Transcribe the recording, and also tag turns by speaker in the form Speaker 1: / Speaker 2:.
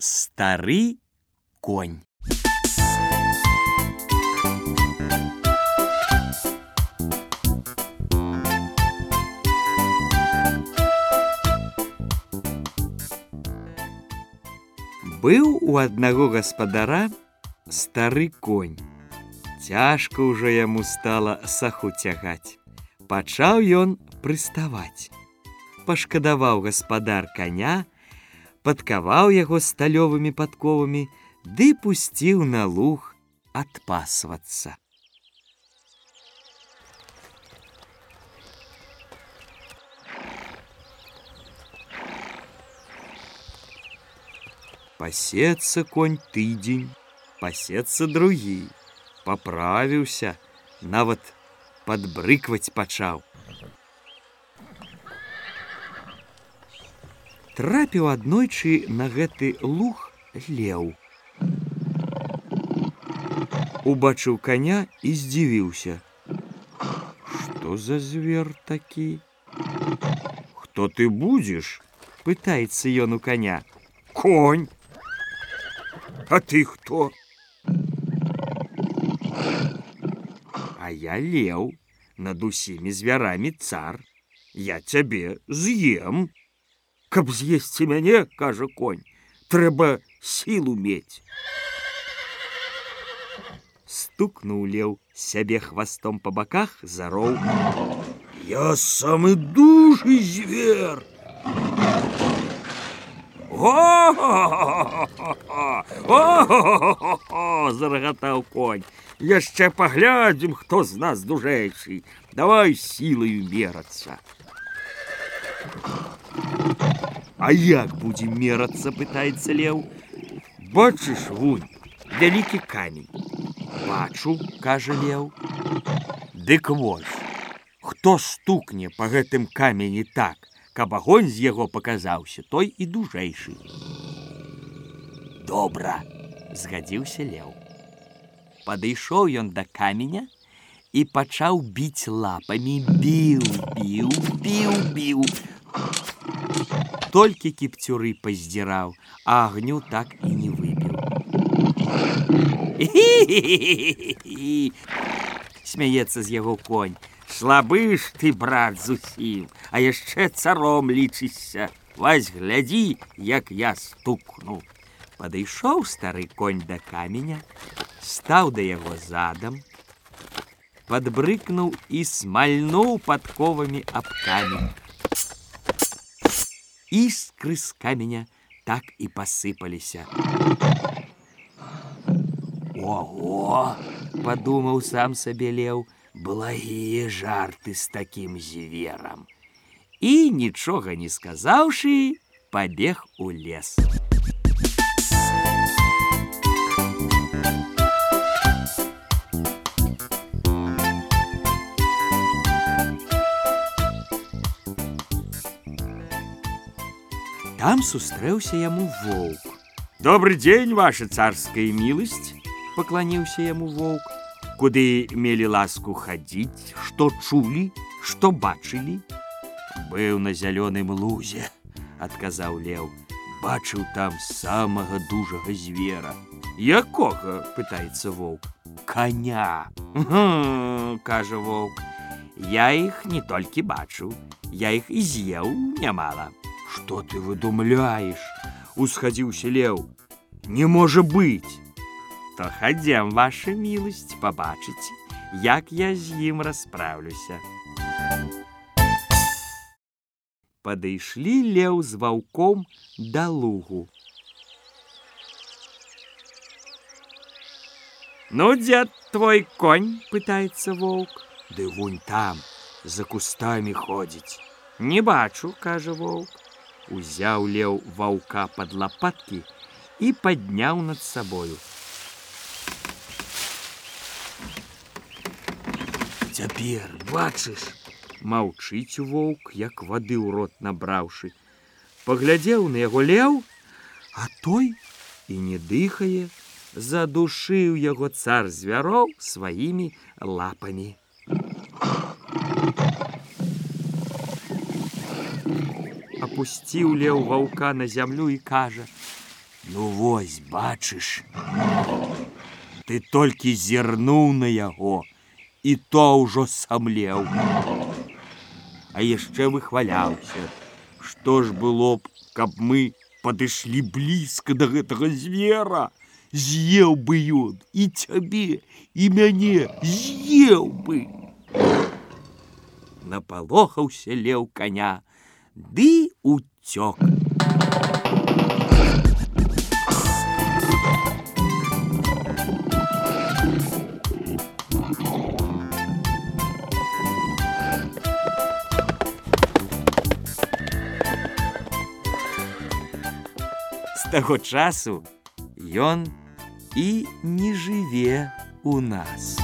Speaker 1: Стары конь. Быў у аднаго гаспадара стары конь. Цяжка ўжо яму стала саху цягаць. Пачаў ён прыставаць. Пашкадаваў гаспадар коня, падкаваў яго сталёвымі падковамі, ды пусціў на луг адпасвацца. Пасецца конь тыдзень, пасецца другі, паправіўся, нават падбрыкваць пачаў. Трапіў аднойчы на гэты луг леў. Убачыў коня і здзівіўся. Што за звер такі? Хто ты будзеш? пытаецца ён у коня.
Speaker 2: Конь. А ты кто?
Speaker 1: А я леў над усімі звярамі цар. Я цябе з'ем.
Speaker 2: Каб з'есці мяне, кажа конь, трэба сілу мець.
Speaker 1: Стукнуў леў сябе хвастом па баках зароў.
Speaker 2: Я самы дужы звер.
Speaker 1: зарагатаў конь. Яшчэ паглядзім, хто з нас дужэйшы. Давай сілаю мерацца. А як будзем мерацца, пытаецца леў. Бачыш вунь, вялікі камень. Бачу, кажа леў. Дык вось, хто стукне па гэтым камені так, каб агонь з яго паказаўся, той і дужэйшы. Добра, згадзіўся леў. Падышоў ён да каменя і пачаў біць лапамі, біў, біў, біў, біў. Толькі кіпцюры паздзіраў, а агню так і не выбіў. Смяецца з яго конь. Слабы ж ты, брат, зусім, а яшчэ царом лічышся. Вась глядзі, як я стукну. Падышоў стары конь да каменя, стаў да яго задам, падбрыкнуў і смальнуў падковамі аб камень. Іскры з каменя так і пасыпаліся. Ого, падумаў сам сабе леў, благія жарты з такім зверам. І нічога не сказаўшы, пабег у лес. Там сустрэўся яму воўк. Добрый дзень, ваша царская міласць, пакланіўся яму воўк куды мелі ласку хадзіць, што чулі, што бачылі. Быў на зялёным лузе, адказаў леў, бачыў там самага дужага звера. Якога пытаецца воўк, коня, кажа воўк. Я іх не толькі бачыў, я іх і з'еў нямала. Што ты выдумляеш? Усхадзіўся леў. Не можа быць то хадзем ваша міласць пабачыць, як я з ім распраўлюся. Падышлі леў з ваўком да лугу. Ну, дзед твой конь пытаецца воўк, Ды вунь там за кустамі ходзіць. Не бачу, кажа воўк, узяў леў ваўка пад лапаткі і падняў над сабою. Цяпер бачыш, маўчыць воўк, як вады ў рот набраўшы. Паглядзеў на яго леў, а той і не дыхае, задушыў яго цар звяроў сваімі лапамі. Апусціў леў ваўка на зямлю і кажа: Ну вось, бачыш, ты толькі зірнуў на яго, і то ўжо самлеў. А яшчэ выхваляўся, што ж было б, каб мы падышлі блізка да гэтага звера, з'еў бы ён і цябе, і мяне з'еў бы. Напалохаўся леў коня, ды уцёк. З таго часу ён і не жыве у нас.